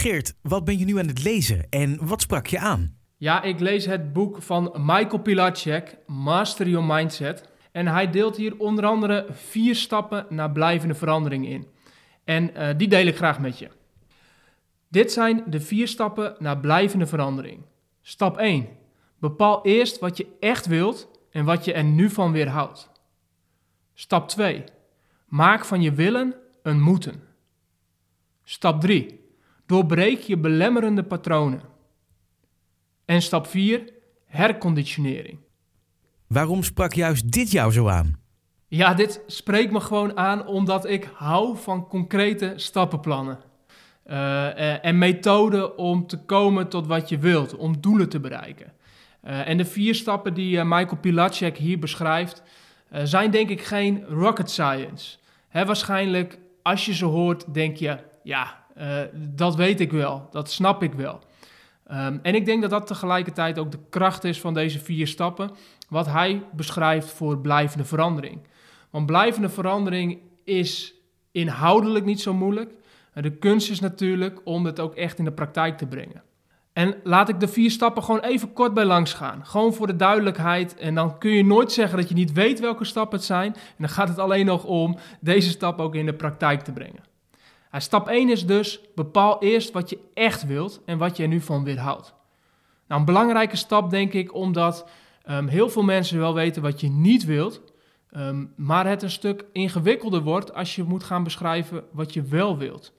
Geert, wat ben je nu aan het lezen en wat sprak je aan? Ja, ik lees het boek van Michael Pilacek, Master Your Mindset. En hij deelt hier onder andere vier stappen naar blijvende verandering in. En uh, die deel ik graag met je. Dit zijn de vier stappen naar blijvende verandering. Stap 1. Bepaal eerst wat je echt wilt en wat je er nu van weerhoudt. Stap 2. Maak van je willen een moeten. Stap 3. Doorbreek je belemmerende patronen. En stap 4. Herconditionering. Waarom sprak juist dit jou zo aan? Ja, dit spreekt me gewoon aan omdat ik hou van concrete stappenplannen. Uh, en methoden om te komen tot wat je wilt, om doelen te bereiken. Uh, en de vier stappen die Michael Pilacek hier beschrijft, zijn denk ik geen rocket science. Hè, waarschijnlijk, als je ze hoort, denk je, ja, dat weet ik wel, dat snap ik wel. Um, en ik denk dat dat tegelijkertijd ook de kracht is van deze vier stappen, wat hij beschrijft voor blijvende verandering. Want blijvende verandering is inhoudelijk niet zo moeilijk. De kunst is natuurlijk om het ook echt in de praktijk te brengen. En laat ik de vier stappen gewoon even kort bij langs gaan. Gewoon voor de duidelijkheid. En dan kun je nooit zeggen dat je niet weet welke stappen het zijn. En dan gaat het alleen nog om deze stap ook in de praktijk te brengen. Stap 1 is dus, bepaal eerst wat je echt wilt en wat je er nu van weerhoudt. Nou, een belangrijke stap denk ik, omdat um, heel veel mensen wel weten wat je niet wilt, um, maar het een stuk ingewikkelder wordt als je moet gaan beschrijven wat je wel wilt.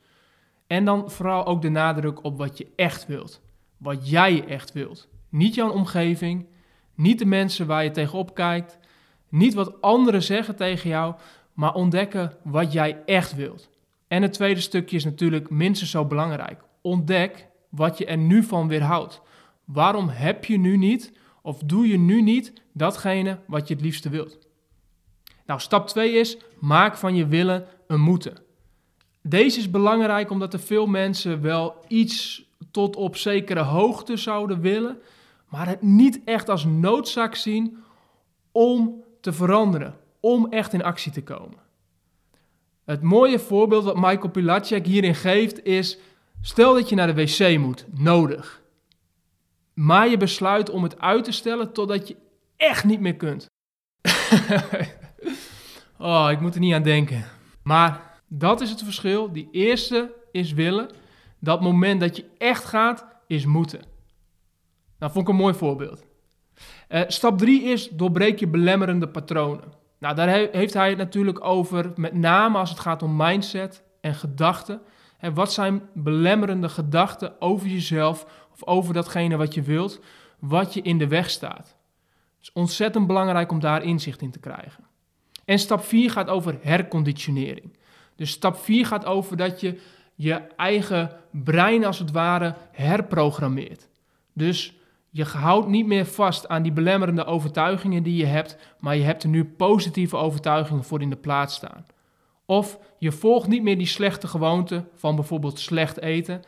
En dan vooral ook de nadruk op wat je echt wilt. Wat jij echt wilt. Niet jouw omgeving, niet de mensen waar je tegenop kijkt, niet wat anderen zeggen tegen jou, maar ontdekken wat jij echt wilt. En het tweede stukje is natuurlijk minstens zo belangrijk. Ontdek wat je er nu van weerhoudt. Waarom heb je nu niet of doe je nu niet datgene wat je het liefste wilt? Nou, stap 2 is maak van je willen een moeten. Deze is belangrijk omdat er veel mensen wel iets tot op zekere hoogte zouden willen, maar het niet echt als noodzaak zien om te veranderen, om echt in actie te komen. Het mooie voorbeeld wat Michael Pilacek hierin geeft is: stel dat je naar de wc moet, nodig. Maar je besluit om het uit te stellen totdat je echt niet meer kunt. oh, ik moet er niet aan denken. Maar dat is het verschil. Die eerste is willen. Dat moment dat je echt gaat, is moeten. Nou, vond ik een mooi voorbeeld. Uh, stap 3 is doorbreek je belemmerende patronen. Nou, daar heeft hij het natuurlijk over, met name als het gaat om mindset en gedachten. En wat zijn belemmerende gedachten over jezelf of over datgene wat je wilt, wat je in de weg staat. Het is ontzettend belangrijk om daar inzicht in te krijgen. En stap 4 gaat over herconditionering. Dus stap 4 gaat over dat je je eigen brein als het ware herprogrammeert. Dus je houdt niet meer vast aan die belemmerende overtuigingen die je hebt, maar je hebt er nu positieve overtuigingen voor in de plaats staan. Of je volgt niet meer die slechte gewoonte van bijvoorbeeld slecht eten,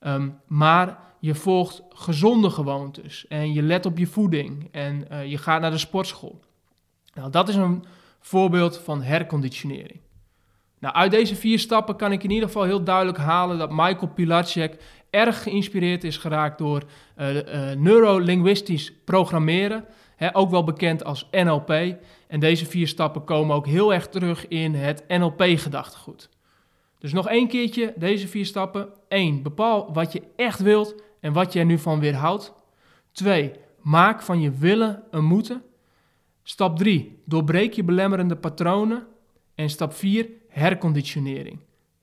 um, maar je volgt gezonde gewoontes en je let op je voeding en uh, je gaat naar de sportschool. Nou, dat is een voorbeeld van herconditionering. Nou, uit deze vier stappen kan ik in ieder geval heel duidelijk halen dat Michael Pilacek erg geïnspireerd is geraakt door uh, uh, neurolinguistisch programmeren, hè, ook wel bekend als NLP. En deze vier stappen komen ook heel erg terug in het NLP-gedachtegoed. Dus nog één keertje deze vier stappen. 1. Bepaal wat je echt wilt en wat je er nu van weerhoudt. 2. Maak van je willen een moeten. Stap 3. Doorbreek je belemmerende patronen. En stap 4. Herconditionering.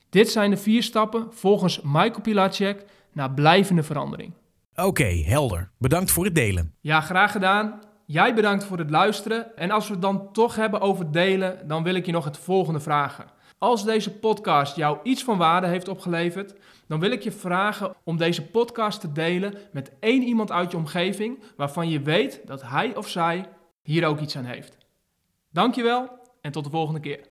Dit zijn de vier stappen volgens Michael Pilacek naar blijvende verandering. Oké, helder. Bedankt voor het delen. Ja, graag gedaan. Jij bedankt voor het luisteren. En als we het dan toch hebben over delen, dan wil ik je nog het volgende vragen. Als deze podcast jou iets van waarde heeft opgeleverd, dan wil ik je vragen om deze podcast te delen met één iemand uit je omgeving waarvan je weet dat hij of zij hier ook iets aan heeft. Dankjewel en tot de volgende keer.